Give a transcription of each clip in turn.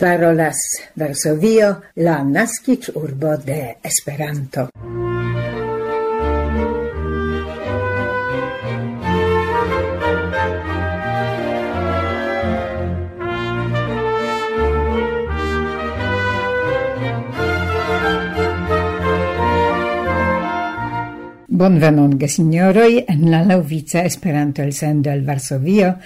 parolas Varsovio, la nascic urbo de Esperanto. Bonvenon, gesignoroi, en la lauvica Esperanto-elsendo el Varsovio,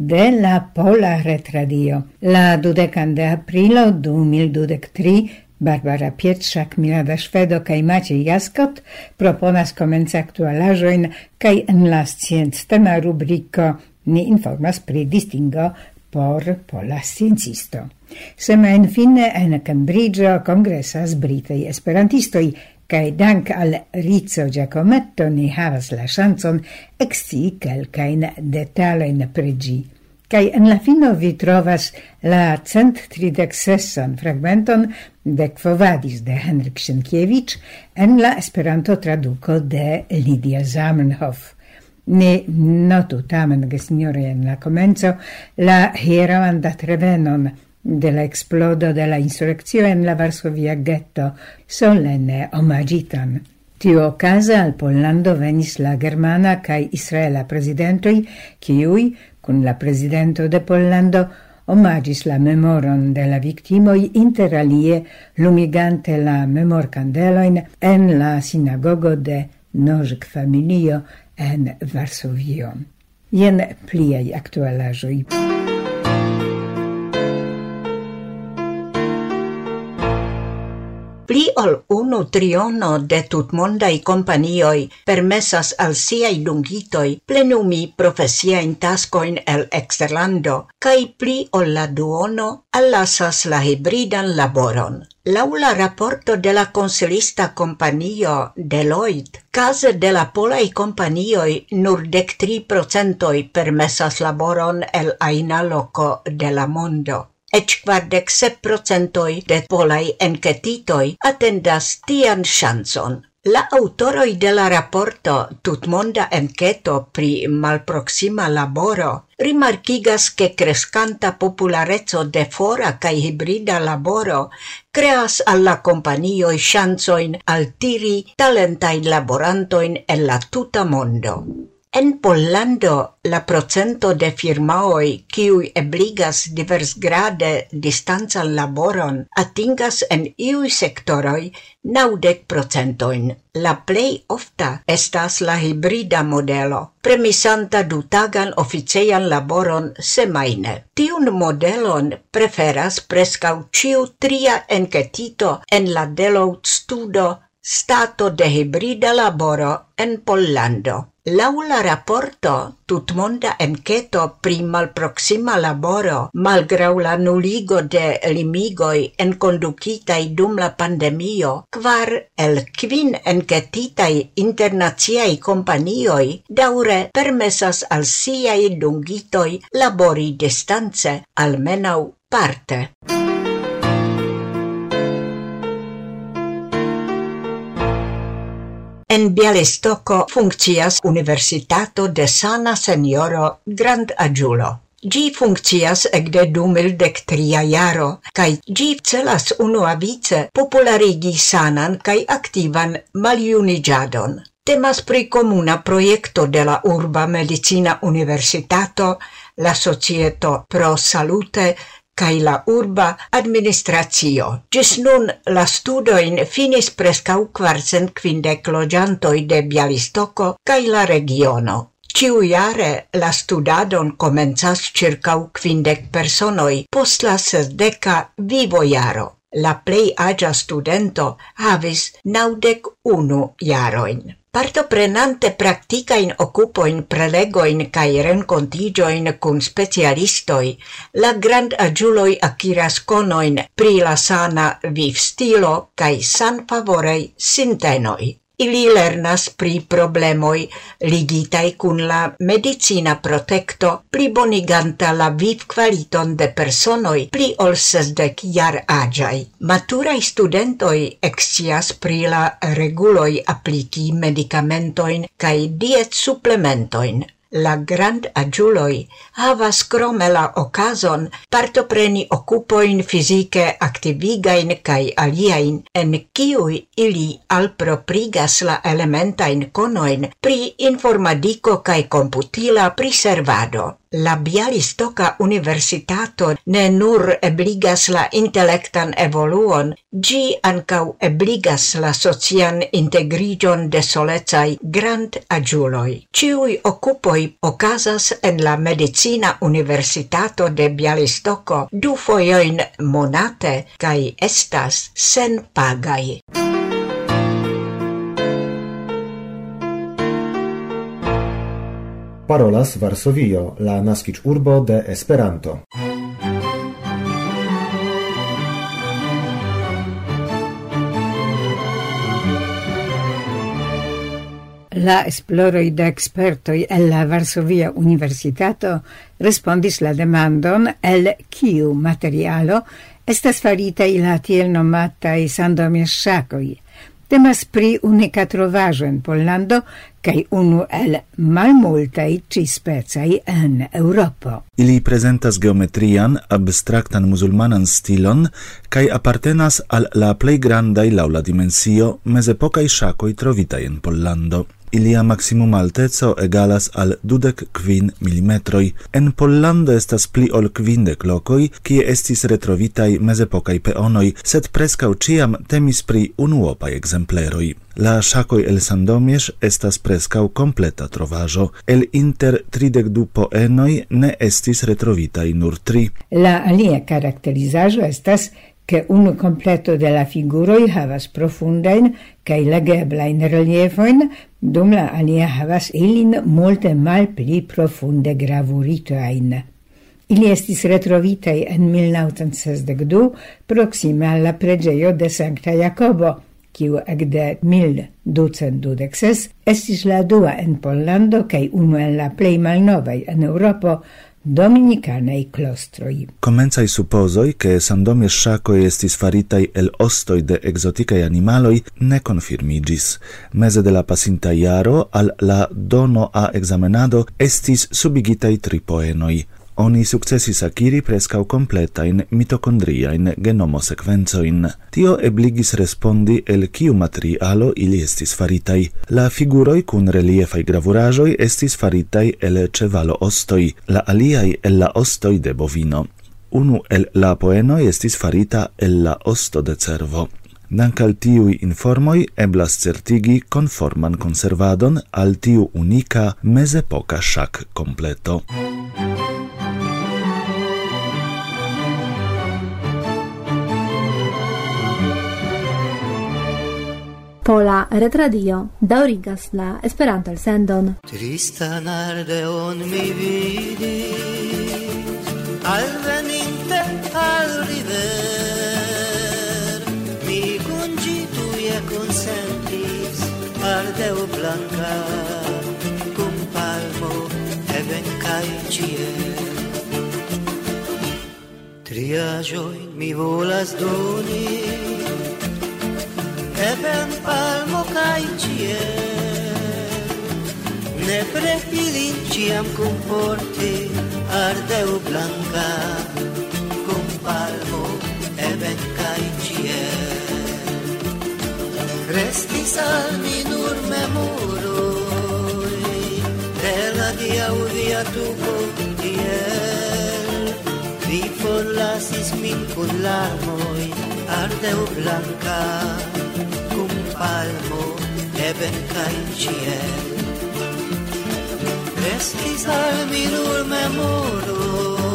de la Pola Retradio. La dudecan de aprilo 2023 Barbara Pietrzak, Milada Szwedo kaj Maciej Jaskot proponas komenca aktualaĵojn kaj en la scienctema rubriko ni informas pri distingo por pola sciencisto. Semainfine en Cambridge kongresas britaj esperantistoj kai dank al Rizzo Giacometto ni havas la chanson exci calcain detaloin pregi. Kai en la fino vi trovas la cent tridec fragmenton de Kvovadis de Henrik Sienkiewicz en la Esperanto traduco de Lidia Zamenhof. Ne notu tamen, gesignore, en la comenzo la hieroan dat revenon, de la explodo de la insurrezio en la Varsovia ghetto solenne omagitan. Tio okaze al Pollando venis la germana cae israela presidentoi, ciui, cun la presidento de Pollando omagis la memoron de la victimoi interalie lumigante la memor candeloin en la sinagogo de Nożk familio en Varsovio. Jen pliaj aktualaĵoj. Pli ol unu triono de tutmondai companioi permessas al siai dungitoj plenumi profesiajn tascoin el exterlando, cae pli ol la duono allasas la hybridan laboron. Laula rapporto de la consilista companio Deloitte, case de la polai companioi nur dec tri procentoi permessas laboron el aina loco de la mondo. Ec quardec sep procentoi de polai encetitoi attendas tian chanson. La autoroi de la rapporto tutmonda enqueto pri malproxima laboro rimarkigas che crescanta popularezzo de fora kaj hibrida laboro creas alla companioi chancoin altiri talentai laborantoin en la tuta mondo. En Pollando la procento de firmaoi kiui ebligas diversgrade distancan laboron atingas en iui sektoroj naŭdek procentojn. La plej ofta estas la hibrida modelo, premisanta dutagan officeian laboron semaine. Tiun modelon preferas preskaŭ ciu tria enketito en la Deloitte studo Stato de hibrida laboro en Pollando. Laula rapporto raporto tutmonda enqueto pri malproxima laboro malgrau la nuligo de limigoj enkondukitaj dum la pandemio, kvar el kvin enketitaj internaciaj companioi daure permesas al siai dungitoj labori distance almenau parte. En Bialistoko funkcias Universitato de Sana Senioro Grand Agiulo. Gi funkcias ekde du mildek tria jaro, kaj gi celas unuavice popularigi sanan kaj aktivan maljuniĝadon. Temas pri komuna projekto de la Urba Medicina Universitato, la Societo Pro Salute cae la urba administratio. Gis nun la studoin finis prescau quarcent quindec logiantoi de Bjalistoko cae la regiono. Ĉiujare la studadon comenzas circau quindec personoi post la sesdeca vivo iaro. La plei agia studento havis naudec unu iaroin parto prenante practica in occupo in prelego in prelegojn kaj in cun specialistoi la grand agiuloi akiras conoin pri la sana viv stilo kai san favorei sintenoi. Ili lernas pri problemoj ligitai cun la medicina protekto, pliboniganta la vivkvaliton de personoj pli ol sesdec jar agiai. Maturaj studentoj excias pri la reguloj apliki medicamentoin kaj diet supplementoin la grand agiuloi havas crome la okazon partopreni okupoin fizike activigain cae aliain, en ciui ili alproprigas la elementain konoin pri informadiko kaj computila priservado. La Bialistoka Universitato ne nur ebligas la intelektan evoluon, gi ancau ebligas la socian integrigion de solecai grand agiuloi. Ciui occupoi ocasas en la Medicina Universitato de Bialistoko du foioin monate kaj estas senpagaj. parolas Varsovio, la naskiĝurbo de Esperanto. La esploroi de expertoi el la Varsovia Universitato respondis la demandon el kiu materialo estas faritaj la tiel nomataj sandomierŝakoj – Temas pri unika trovaĵo en Pollando kaj unu el malmultaj ĉispecaj en Eŭropo. Ili prezentas geometrian, abstraktan muzulmanan stilon kaj apartenas al la plej grandaj laŭ la dimensio mezepokaj ŝakoj trovitaj en Pollando. Ilia maximum alteco egalas al dudek kvin milimetroi. En Pollando estas pli ol kvindek lokoj, kie estis retrovitai mezepokaj peonoi, sed preskaŭ ciam temis pri unuopai exempleroi. La shakoi el sandomies estas prescau completa trovajo. El inter tridek du poenoj ne estis retrovitai nur tri. La alia caracterizajo estas che un completo della figuroi havas profundain cae legeblain reliefoin, dum la alia havas ilin multe mal pli profunde gravuritoain. Ili estis retrovitei en 1962 proxime alla pregeio de Sancta Jacobo, kiu ekde 1226 estis la dua en Pollando kaj unu en la plej malnovaj en Eŭropo, dominicanei clostroi. Comenzai supposoi che sandomie shacoi estis faritai el ostoi de exoticae animaloi ne confirmigis. Mese de la pasinta iaro al la dono a examenado estis subigitai tri poenoi oni successis acquiri prescau completa in mitocondria in genomo sequenzo in Tio ebligis respondi el kiu materialo ili estis faritai. La figuroi cun reliefai gravurajoi estis faritai el cevalo ostoi, la aliai el la ostoi de bovino. Unu el la poenoi estis farita el la osto de cervo. Dank al tiui informoi eblas certigi conforman conservadon al tiu unica mesepoca shac completo. Pola Retradio daurigas la Esperanto sendon. Trista narde on mi vidi al veninte al river, mi kun e tuje konsentis, ardeo blanca cum palmo, even kaj ĉiel. Triaĵojn mi volas doni, Eben palmo kai ciel Ne prefilin ciam comporti Ardeu blanca Cum palmo eben kai ciel Restis al mi nur memoroi De la dia via tu contiel Vi forlasis min con larmoi Ardeu blanca cum palmo eben cae ciel. restis al mi nur memoroi,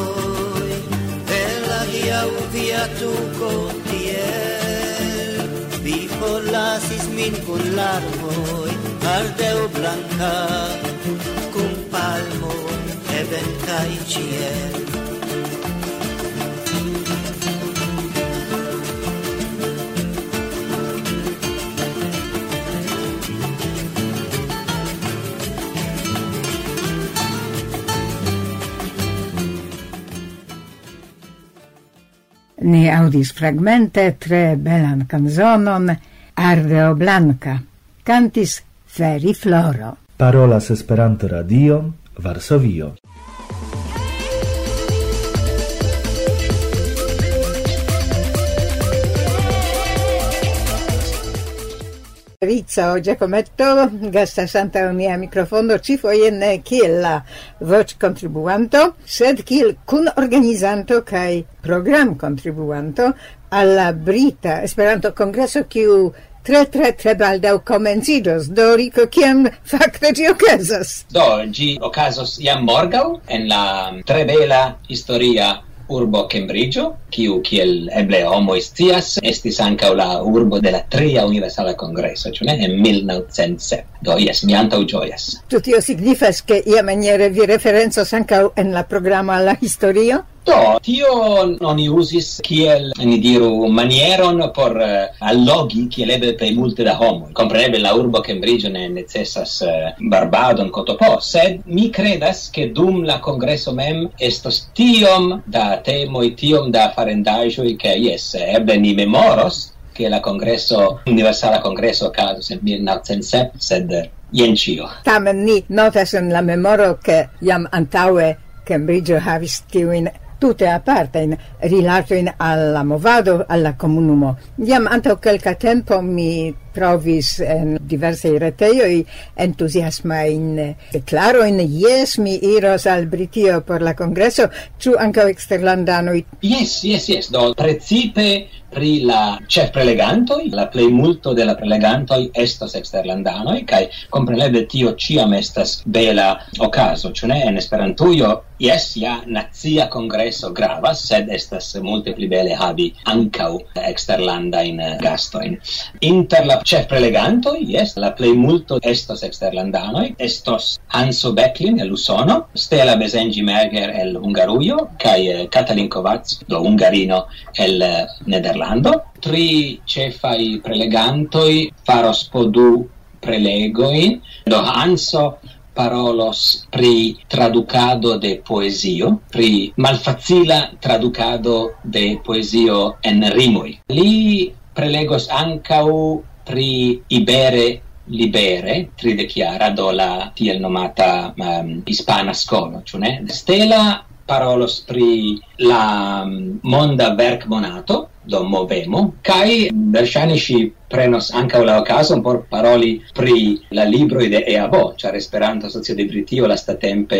el la via viatuko tiel vi forlasis min kun larmoi, ardeu blanca, cum palmo eben kaj ĉiel Ni audis fragmente tre belan canzonon Ardeo Blanca. Cantis Feri Floro. Parolas Esperanto Radion, Varsovio. Rizzo Giacometto gastas antaŭ microfono ci ĉifoje ne kiel la voĉkontribuanto, sed kiel kunorganizanto kai program contribuanto alla Brita esperanto congresso kiu tre tre tre baldaŭ komenciĝos. Do rico kiam fakte ĝi okazas? Do, gi okazos jam morgau en la tre bela historia urbo Cambridge, kiu kiel eble homo estias, estis ankaŭ la urbo de la tria universala congresso, ĉu ne? En 1907. Do jes, mi antaŭ ĝojas. Ĉu tio signifas ke ia maniere vi referencas ankaŭ en la programo al la historio? Do, tio oni usis kiel, ni diru, manieron por uh, allogi kiel ebe per multe da homo. Compreneble la urbo Cambridge ne necessas uh, eh, barbadon cotopo, sed mi credas che dum la congresso mem estos tiom da temoi, tiom da farendajoi, che yes, ebe ni memoros che la congresso, universala congresso casus en 1907, sed eh, jen cio. Tamen ni notas en la memoro che iam antaue Cambridge havis tiuin tutte aparte in rilato in alla movado alla comunumo komunumo. anto antaŭ tempo mi trovis en diversi reteio entusiasma in declaro in yes mi iros al Britio por la congresso tu anche exterlandano yes yes yes do precipe pri la chef preleganto la play multo de la prelegantoj estos eksterlandanoj kai kompreneble tio ciam estas bela ocaso ĉu ne? En Esperantujo yes ja nazia congresso gravas sed estas multe pli bele havi ankaŭ eksterlandajn gastojn inter la C'è preleganto, yes, la play multo estos exterlandano, estos Hanso Becklin el Usono, Stella Besengi Merger el Hungarujo, kai eh, Katalin Kovac, do Ungarino el eh, Nederlando. Tri cefai prelegantoi faros po du prelegoin, do Hanso parolos pri traducado de poesio, pri malfacila traducado de poesio en rimoi. Li prelegos ancau pri ibere libere, tri de chiara, do la tiel nomata um, hispana scolo, ciune? Stella parolos pri la mm, monda verk monato, do movemo, kai verŝajne ŝi prenos ankaŭ la okazon por paroli pri la libroj de EABO, ĉar Esperanto Asocio de Britio lastatempe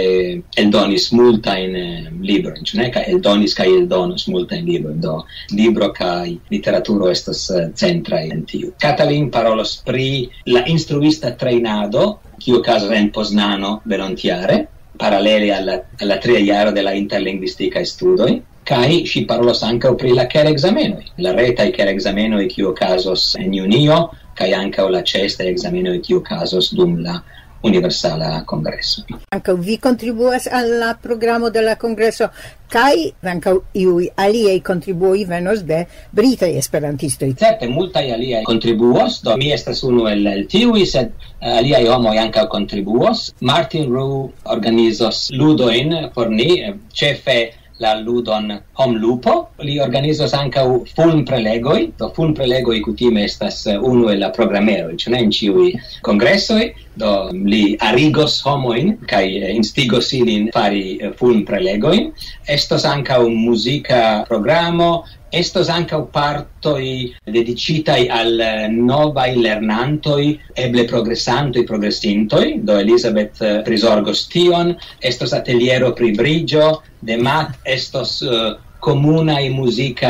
eldonis multajn mm, librojn, ĉu ne? Kaj eldonis kaj eldonos multajn librojn, do libro kaj literaturo estas eh, centraj en tiu. Katalin parolos pri la instruista trejnado, kiu okazas en Poznano venontjare, parallele alla, alla tria iaro della interlinguistica studoi, kai si parolos anca pri la ker examenoi. La reta i ker examenoi kiu casos en junio, kai anca la cesta examenoi kiu casos dum la Universala congresso. Anche vi contribuas al programma della congresso, kai anche iui aliei contribui venos de britaj esperantistoj. Certe, multaj aliei contribuos, do mi estas unu el, el tiui, sed eh, aliei homoj anche contribuos. Martin Rue organizos ludoin por ni, eh, ĉefe la ludon Hom Lupo. Li organizos anca fun prelegoi do fun prelegoi kutime estas eh, unu el la programero ĉu ne en ĉiuj kongresoj, do mm, li arigos homoin kaj eh, instigos ilin fari eh, fun prelegoi. Estos ankaŭ muzika programo, estos ancau partoi dedicitai al novai lernantoi, eble progressantoi, progressintoi, do Elisabeth prisorgos tion, estos ateliero pri brigio, de mat estos eh, uh, comunai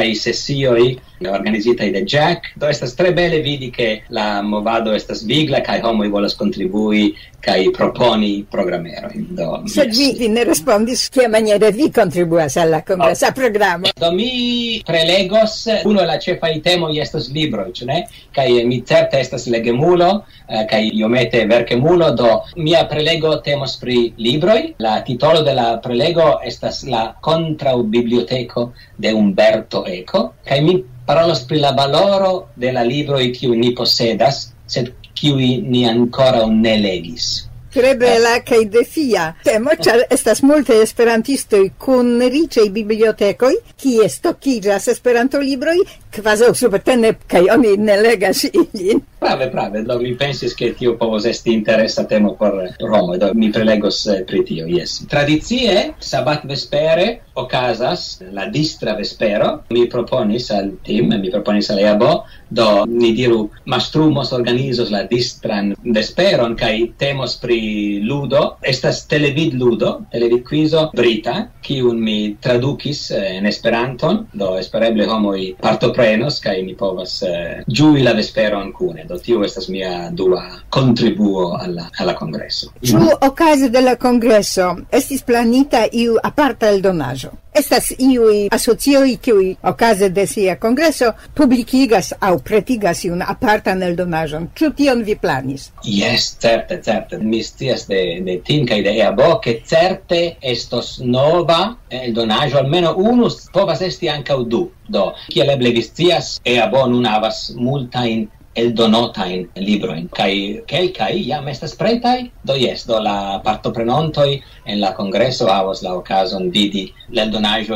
i sesioi organizita de Jack. Do estas tre bele vidi che la movado estas vigla kaj i volas contribui kaj proponi programero. Do Se yes. vi, vi ne respondis che maniera vi kontribuas al la oh. programo. Do mi prelegos unu cefa la temo i estas libro, ĉu ne? Kaj mi certe estas legemulo eh, kaj iomete verkemulo, do mia prelego temos pri libroj. La titolo de la prelego estas la contra biblioteko de Umberto Eco kaj mi parolas pri la valoro de la libroi kiu ni posedas, sed kiu ni ancora ne legis. Tre bela kaj defia temo, ĉar estas multe esperantistoj kun riĉaj bibliotekoj, kie stokiĝas esperantolibroj kvazaŭ subtene kai oni ne legas ilin. Prave, prave, do mi pensis che tio povos esti interessa temo por Roma do mi prelegos eh, pri tio, yes. Tradizie, sabat vespere, ocasas la distra vespero, mi proponis al team, mi proponis al EABO, do ni diru mastrumos organizos la distran vesperon, kai temos pri ludo, estas televid ludo, televid quizo brita, kiun mi traducis eh, esperanton, do espereble homoi parto renos kaj ni povas eh, ĝui la vesperon kune do tio estas mia dua kontribuo alla alla kongreso ĉu mm. okaze de la kongreso estis planita iu aparta eldonaĵo Estas iui asocioi kiui okaze de sia congresso publikigas au pretigas iun apartan eldonaĵon. Ĉu tion vi planis? Yes, certe, certe. Mi stias de de tin kaj de EABO che certe estos nova eldonaĵo, almeno unus, povas esti ankaŭ du. Do, kiel eble vi stias, EABO nun havas multajn eldonota in libro in kai kel kelkaj ja mestas pretai do yes do la parto partoprenantoj en la congresso havos la occasion vidi la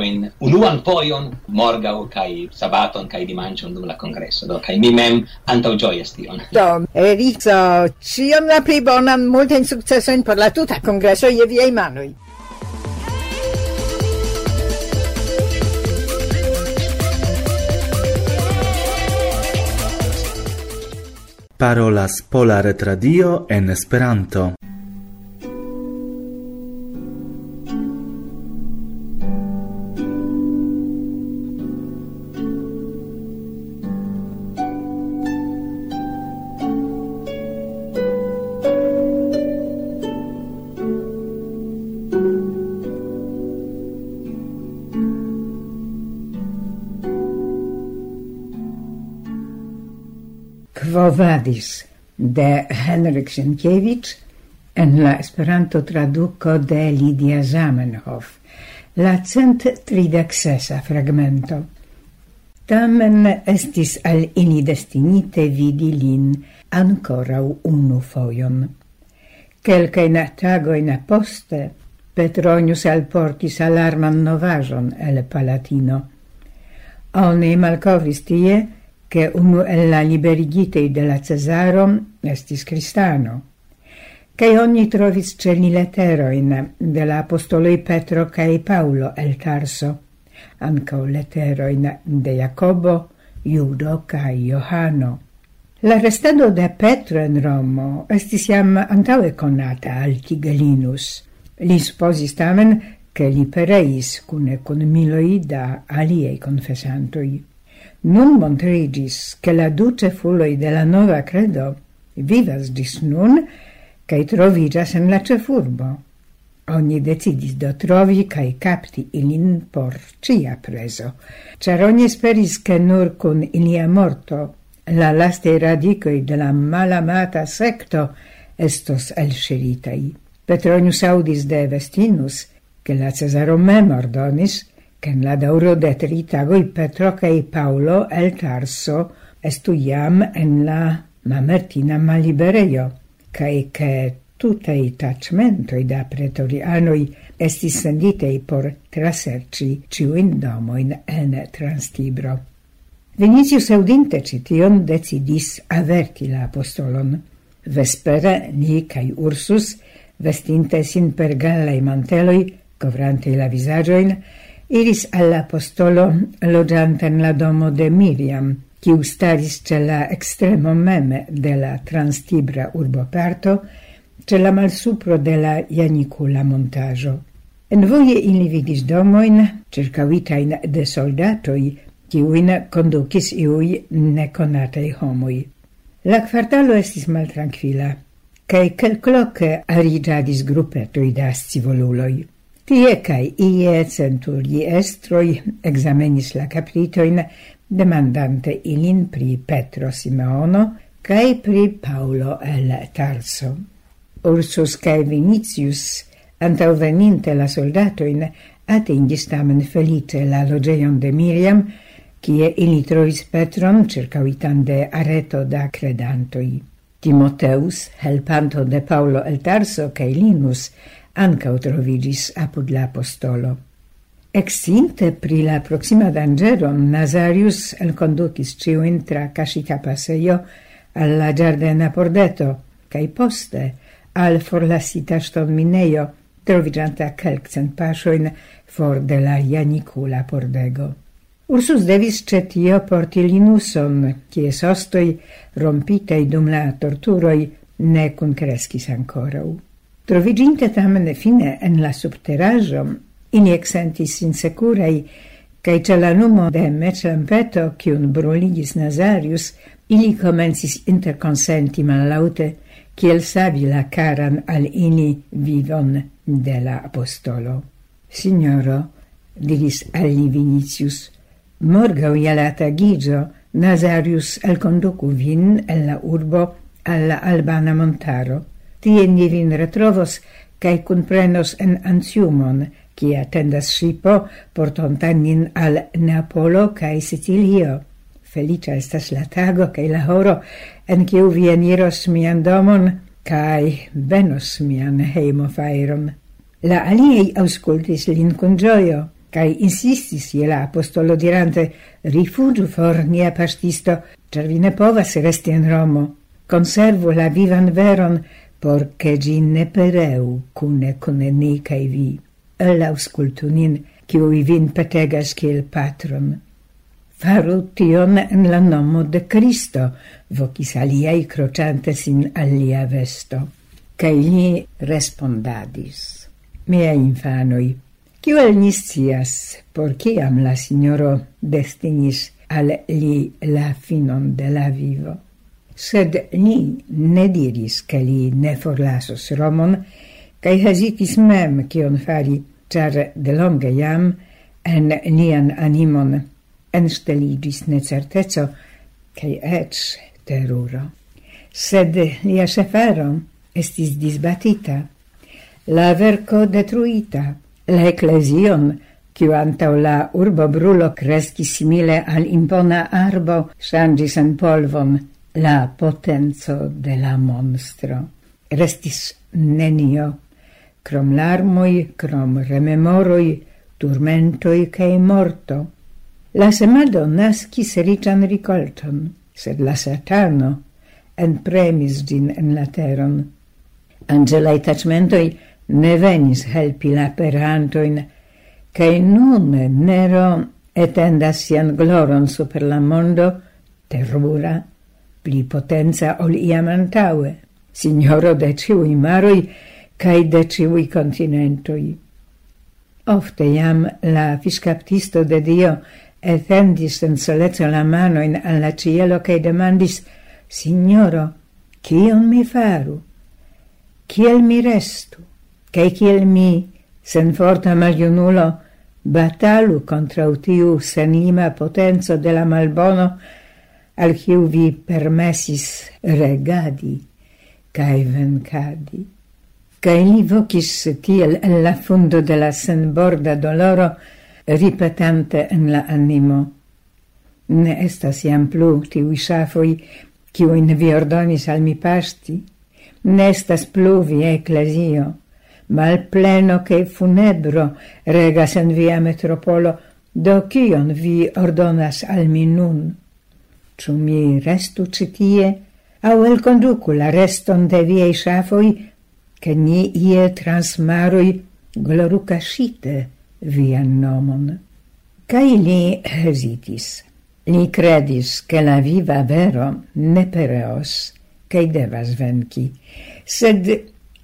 in unuan poion morga o kai sabaton kai dimanĉon dum la congresso. Do kai mi mem antaŭĝojas tion. Do Erico ciam la pli bonan successo in per la tuta congresso je viei manoi Parolas Pola Retradio en Esperanto. movadis de Henrik Sienkiewicz en la Esperanto traduco de Lidia Zamenhof, la cent tridexesa fragmento. Tamen estis al ili destinite vidi lin ancorau unu fojon. Quelcae tagoin aposte Petronius alportis alarman novajon el Palatino. Oni malcovis tie, che uno el la liberigitei de la Cesaro estis cristano. che ogni trovis ceni leteroin de la apostoloi Petro cae Paulo el Tarso, ancao leteroin de Jacobo, Iudo cae Johano. La restado de Petro in Romo estis jam antaue conata al Tigelinus. Li supposis tamen che li pereis cune con miloi da aliei confessantoi. Nun montrigis che la duce cefuloi de la nova credo vivas dis nun cae trovigas en la cefurbo. Oni decidis do trovi cae capti ilin por cia preso, char oni speris che nur cun ilia morto la laste radicoi de la malamata secto estos elshiritai. Petronius audis de Vestinus, che la Cesaro mem ordonis, che la dauro de tri tagoi Petro kaj Paulo el Tarso estu jam en la mamertina malliberejo che ke i tacmentoi da pretorianoi estis senditei por traserci ciuin domoin en Transtibro. Vinicius audinte cition decidis averti la apostolon. Vespere ni cae Ursus, vestinte sin per gallei manteloi, covrante la visagioin, iris all'apostolo loggiante in la domo de Miriam, qui staris ce la extremo meme de la transtibra urboparto, ce la malsupro de la Janicula montaggio. En voie ili vidis domoin, circavitain de soldatoi, kiuin conducis iui neconatei homoi. La quartalo estis maltranquila, cae quelcloque arigadis gruppetoi da scivoluloi. Tie cae ie centuriestroi examenis la capritoin, demandante ilin pri Petro Simeono cae pri Paulo el Tarso. Ursus cae Vinicius, antauveninte la soldatoin, atingis tamen felice la logeion de Miriam, cie ili trovis Petron circauitan de areto da credantoi. Timoteus, helpanto de Paulo el Tarso cae Linus, ancau trovigis apud la apostolo. Exinte pri la proxima dangero, Nazarius el conducis ciu intra casita passeio alla giardena pordeto, cae poste al forlasita ston mineio, trovigianta calcent pasoin for de la Janicula pordego. Ursus devis cetio porti linuson, cies sostoi rompitei dum la torturoi ne concrescis ancorau. Troviginte tamen fine en la subteraĵo, ini exentis insecurei, cae ce la numo de meĉlampeto, cium bruligis Nazarius, ili interconsenti interkonsenti mallaŭte, kiel savi la caran al ini vivon de la apostolo. Signoro, diris alli Vinicius, morgau je la tagigio Nazarius alconducu vin el la urbo alla albana montaro. Tie ni vin retrovos cae cunprenos en Antiumon, qui attendas shipo portontan nin al Neapolo cae Sicilio. Felicia estas la tago cae la horo, en quiu vi eniros mian domon, cae venos mian heimo fairon. La aliei auscultis lin con gioio, cae insistis je la apostolo dirante, rifugiu for nia pastisto, cer vi ne povas resti en Romo. Conservo la vivan veron, porche gi ne pereu cune con ni cae vi, el auscultu nin, cioi vin petegas ciel patron. Faru tion en la nomo de Cristo, vocis aliai crociante sin alia vesto. Cai li respondadis. Mia infanoi, Ciel ni scias, por ciam la signoro destinis al li la finon de la vivo sed li ne diris che li ne forlasos Romon, cae hesitis mem cion fari, ĉar delonge jam en nian animon ensteligis necerteco cae ec teruro. Sed lia sefero estis disbatita, la verco detruita, la ecclesion, kiu antau la urbo brulo cresci simile al impona arbo, ŝanĝis en polvon, la potenzo de la monstro. Restis nenio, crom larmoi, crom rememoroi, turmentoi cae morto. La semado nascis rican ricolton, sed la satano enpremis gin en la teron. Angelae tacmentoi ne venis helpi la perantoin, cae nun nero etendas sian gloron super la mondo terrura pli potenza ol iam antaue, signoro de ciui maroi cae de ciui continentoi. Ofte iam la fiscaptisto de Dio etendis en solezzo la mano in alla cielo cae demandis Signoro, cion mi faru? Ciel mi restu? Cae ciel mi, sen forta maliunulo, batalu contra utiu senima potenzo de la malbono al kiu vi permesis regadi cae vencadi. Cae li vocis tiel en la fundo de la senborda doloro, ripetante en la animo. Ne estas iam plu tiui safoi, kiuin vi ordonis al mi pasti, ne estas plu vi ecclesio, mal pleno che funebro regas en via metropolo, do kion vi ordonas al mi nun? Ciu mi restu citie, au el conducu la reston de viei shafoi, che ni ie trans maroi glorucascite vian nomon. Cai li hesitis. Li credis che la viva vero ne pereos, che devas venci, sed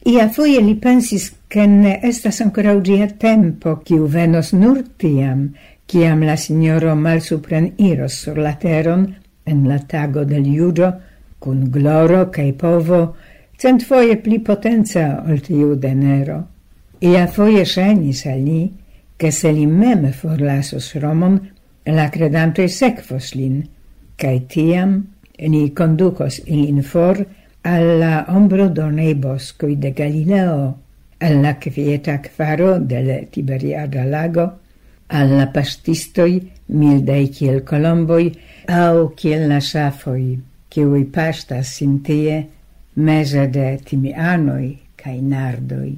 ia foie li pensis che ne estas ancora ugia tempo, ciu venos nur tiam, ciam la signoro malsupren iros sur la teron, en la tago del juĝo cun gloro cae povo centfoje pli potenza ol tiu de Nero. Ia foie ŝajnis al ni, che se li mem forlasos Romon, la credantoi secfos lin, cae tiam ni conducos ilin for alla ombro donei boscoi de Galileo, alla quieta quaro del Tiberiada lago, al la pastistoi, mildei kiel colomboi, au kiel la safoi, kiui pastas sintie mese de timianoi cae nardoi.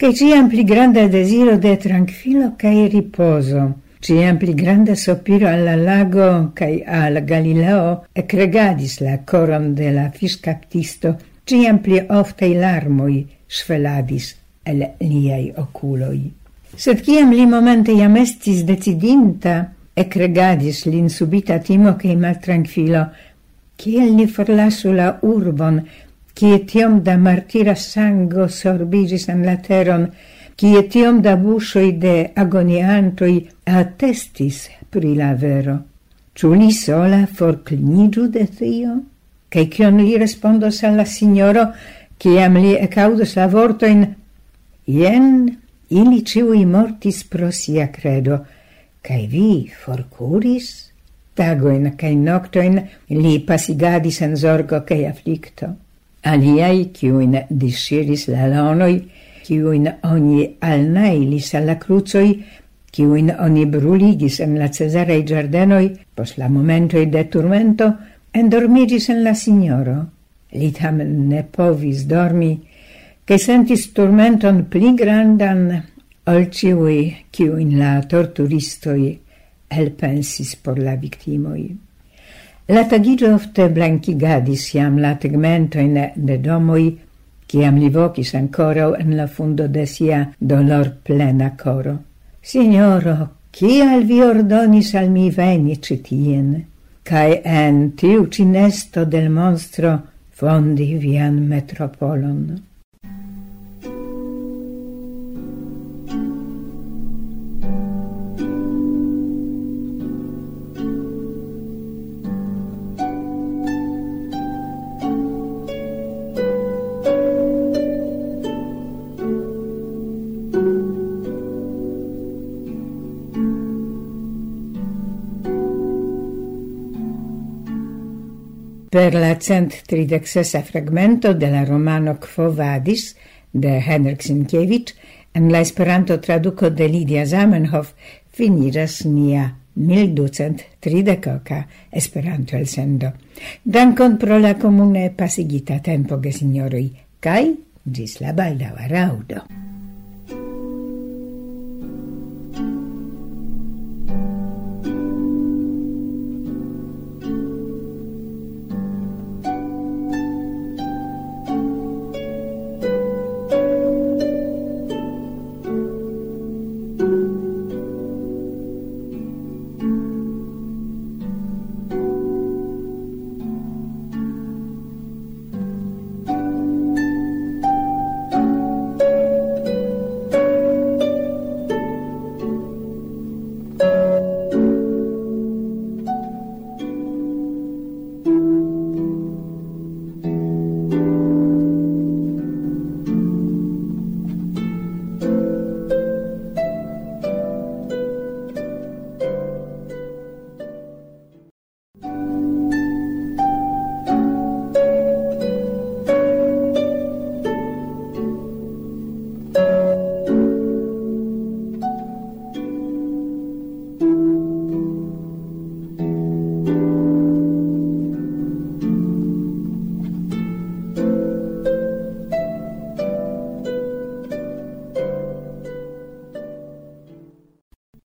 Cae ciam pli granda desiro de tranquillo cae riposo, ciam pli granda sopiro alla lago cae al Galileo cregadis la coron de la fiscaptisto, ciam pli oftei larmoi sveladis el liai oculoi. Sed ciam li momente iam estis decidinta, cregadis lin subita timo che maltranquilo, kiel ni forlasu la urbon, kie tiom da martira sango sorbigis en la teron, kie tiom da busoi de agoniantoi attestis pri la vero. Ciu li sola forclinigiu de tio? Che cion li respondos alla signoro, ciam li ecaudos la vortoin, jen ili ciui mortis pro sia credo, cae vi forcuris? Tagoin cae noctoin li pasigadis en zorgo cae afflicto. Aliai, ciuin disciris la lonoi, ciuin oni alnailis alla crucoi, ciuin oni bruligis en la Cesarei giardenoi, pos la momentoi de turmento, endormigis en la signoro. Li tamen ne povis dormi, che sentis tormenton pli grandan ol ciui in la torturistoi elpensis por la victimoi. La tagigio ofte blanchigadis iam la tegmentoin de domoi ciam li vocis ancora en la fundo de sia dolor plena coro. Signoro, cial vi ordonis al mi veni citien, cae en tiu cinesto del monstro fondi vian metropolon. per la cent tridexesa fragmento de la romano Quo Vadis de Henrik Sienkiewicz en la Esperanto traduco de Lidia Zamenhof finiras nia 1230 Esperanto elsendo. Dankon pro la comune pasigita tempo, gesinjoroj, kai gis la baldaŭa raudo.